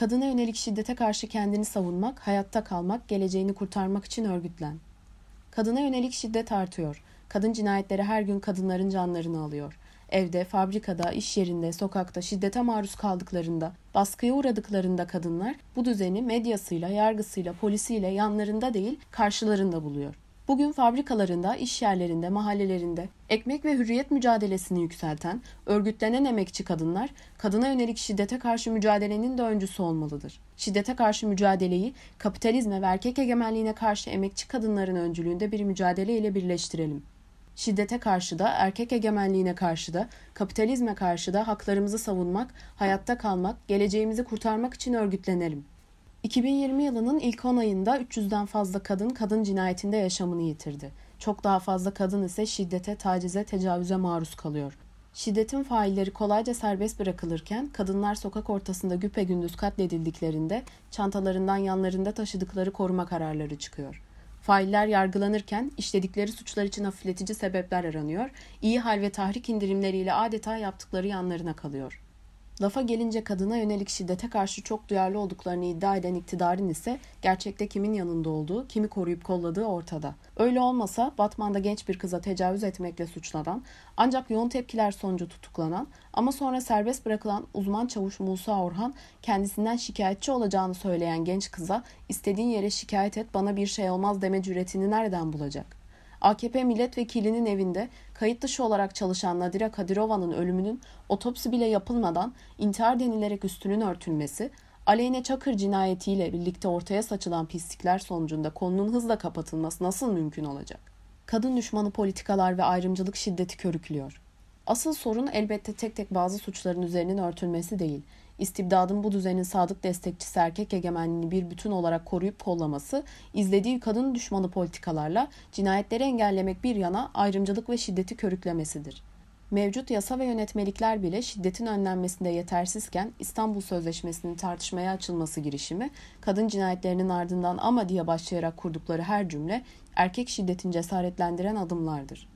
Kadına yönelik şiddete karşı kendini savunmak, hayatta kalmak, geleceğini kurtarmak için örgütlen. Kadına yönelik şiddet artıyor. Kadın cinayetleri her gün kadınların canlarını alıyor. Evde, fabrikada, iş yerinde, sokakta şiddete maruz kaldıklarında, baskıya uğradıklarında kadınlar bu düzeni medyasıyla, yargısıyla, polisiyle yanlarında değil karşılarında buluyor. Bugün fabrikalarında, iş yerlerinde, mahallelerinde ekmek ve hürriyet mücadelesini yükselten, örgütlenen emekçi kadınlar, kadına yönelik şiddete karşı mücadelenin de öncüsü olmalıdır. Şiddete karşı mücadeleyi kapitalizme ve erkek egemenliğine karşı emekçi kadınların öncülüğünde bir mücadele ile birleştirelim. Şiddete karşı da, erkek egemenliğine karşı da, kapitalizme karşı da haklarımızı savunmak, hayatta kalmak, geleceğimizi kurtarmak için örgütlenelim. 2020 yılının ilk 10 ayında 300'den fazla kadın kadın cinayetinde yaşamını yitirdi. Çok daha fazla kadın ise şiddete, tacize, tecavüze maruz kalıyor. Şiddetin failleri kolayca serbest bırakılırken kadınlar sokak ortasında güpegündüz katledildiklerinde çantalarından yanlarında taşıdıkları koruma kararları çıkıyor. Failler yargılanırken işledikleri suçlar için hafifletici sebepler aranıyor, iyi hal ve tahrik indirimleriyle adeta yaptıkları yanlarına kalıyor.'' Lafa gelince kadına yönelik şiddete karşı çok duyarlı olduklarını iddia eden iktidarın ise gerçekte kimin yanında olduğu, kimi koruyup kolladığı ortada. Öyle olmasa Batman'da genç bir kıza tecavüz etmekle suçlanan, ancak yoğun tepkiler sonucu tutuklanan ama sonra serbest bırakılan uzman çavuş Musa Orhan kendisinden şikayetçi olacağını söyleyen genç kıza istediğin yere şikayet et bana bir şey olmaz deme cüretini nereden bulacak? AKP milletvekilinin evinde kayıt dışı olarak çalışan Nadire Kadirova'nın ölümünün otopsi bile yapılmadan intihar denilerek üstünün örtülmesi, Aleyne Çakır cinayetiyle birlikte ortaya saçılan pislikler sonucunda konunun hızla kapatılması nasıl mümkün olacak? Kadın düşmanı politikalar ve ayrımcılık şiddeti körüklüyor. Asıl sorun elbette tek tek bazı suçların üzerinin örtülmesi değil. İstibdadın bu düzenin sadık destekçisi erkek egemenliğini bir bütün olarak koruyup kollaması, izlediği kadın düşmanı politikalarla cinayetleri engellemek bir yana ayrımcılık ve şiddeti körüklemesidir. Mevcut yasa ve yönetmelikler bile şiddetin önlenmesinde yetersizken İstanbul Sözleşmesi'nin tartışmaya açılması girişimi, kadın cinayetlerinin ardından ama diye başlayarak kurdukları her cümle erkek şiddetin cesaretlendiren adımlardır.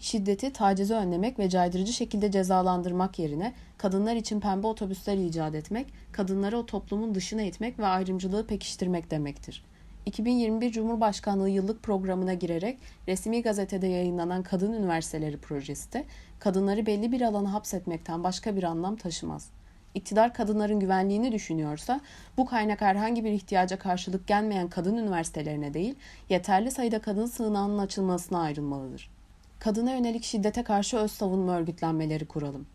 Şiddeti, tacizi önlemek ve caydırıcı şekilde cezalandırmak yerine kadınlar için pembe otobüsler icat etmek, kadınları o toplumun dışına itmek ve ayrımcılığı pekiştirmek demektir. 2021 Cumhurbaşkanlığı yıllık programına girerek resmi gazetede yayınlanan Kadın Üniversiteleri projesi de kadınları belli bir alana hapsetmekten başka bir anlam taşımaz. İktidar kadınların güvenliğini düşünüyorsa bu kaynak herhangi bir ihtiyaca karşılık gelmeyen kadın üniversitelerine değil, yeterli sayıda kadın sığınağının açılmasına ayrılmalıdır kadına yönelik şiddete karşı öz savunma örgütlenmeleri kuralım.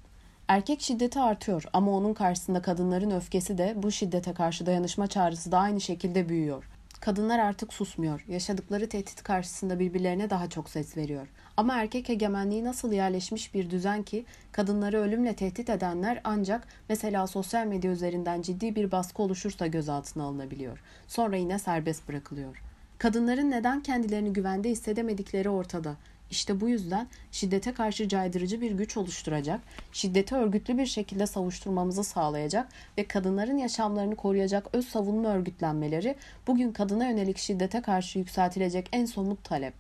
Erkek şiddeti artıyor ama onun karşısında kadınların öfkesi de bu şiddete karşı dayanışma çağrısı da aynı şekilde büyüyor. Kadınlar artık susmuyor. Yaşadıkları tehdit karşısında birbirlerine daha çok ses veriyor. Ama erkek egemenliği nasıl yerleşmiş bir düzen ki kadınları ölümle tehdit edenler ancak mesela sosyal medya üzerinden ciddi bir baskı oluşursa gözaltına alınabiliyor. Sonra yine serbest bırakılıyor. Kadınların neden kendilerini güvende hissedemedikleri ortada. İşte bu yüzden şiddete karşı caydırıcı bir güç oluşturacak, şiddeti örgütlü bir şekilde savuşturmamızı sağlayacak ve kadınların yaşamlarını koruyacak öz savunma örgütlenmeleri bugün kadına yönelik şiddete karşı yükseltilecek en somut talep.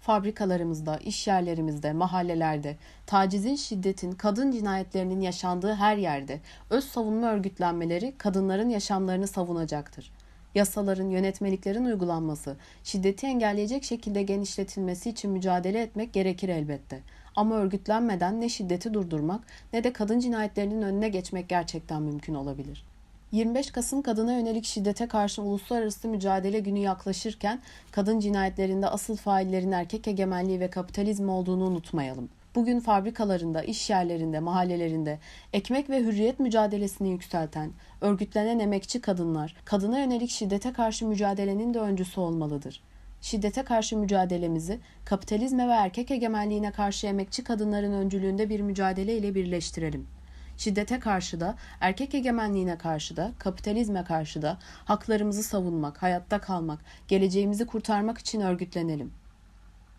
Fabrikalarımızda, iş yerlerimizde, mahallelerde, tacizin, şiddetin, kadın cinayetlerinin yaşandığı her yerde öz savunma örgütlenmeleri kadınların yaşamlarını savunacaktır yasaların, yönetmeliklerin uygulanması, şiddeti engelleyecek şekilde genişletilmesi için mücadele etmek gerekir elbette. Ama örgütlenmeden ne şiddeti durdurmak ne de kadın cinayetlerinin önüne geçmek gerçekten mümkün olabilir. 25 Kasım kadına yönelik şiddete karşı uluslararası mücadele günü yaklaşırken kadın cinayetlerinde asıl faillerin erkek egemenliği ve kapitalizm olduğunu unutmayalım bugün fabrikalarında, iş yerlerinde, mahallelerinde ekmek ve hürriyet mücadelesini yükselten, örgütlenen emekçi kadınlar, kadına yönelik şiddete karşı mücadelenin de öncüsü olmalıdır. Şiddete karşı mücadelemizi kapitalizme ve erkek egemenliğine karşı emekçi kadınların öncülüğünde bir mücadele ile birleştirelim. Şiddete karşı da, erkek egemenliğine karşı da, kapitalizme karşı da haklarımızı savunmak, hayatta kalmak, geleceğimizi kurtarmak için örgütlenelim.''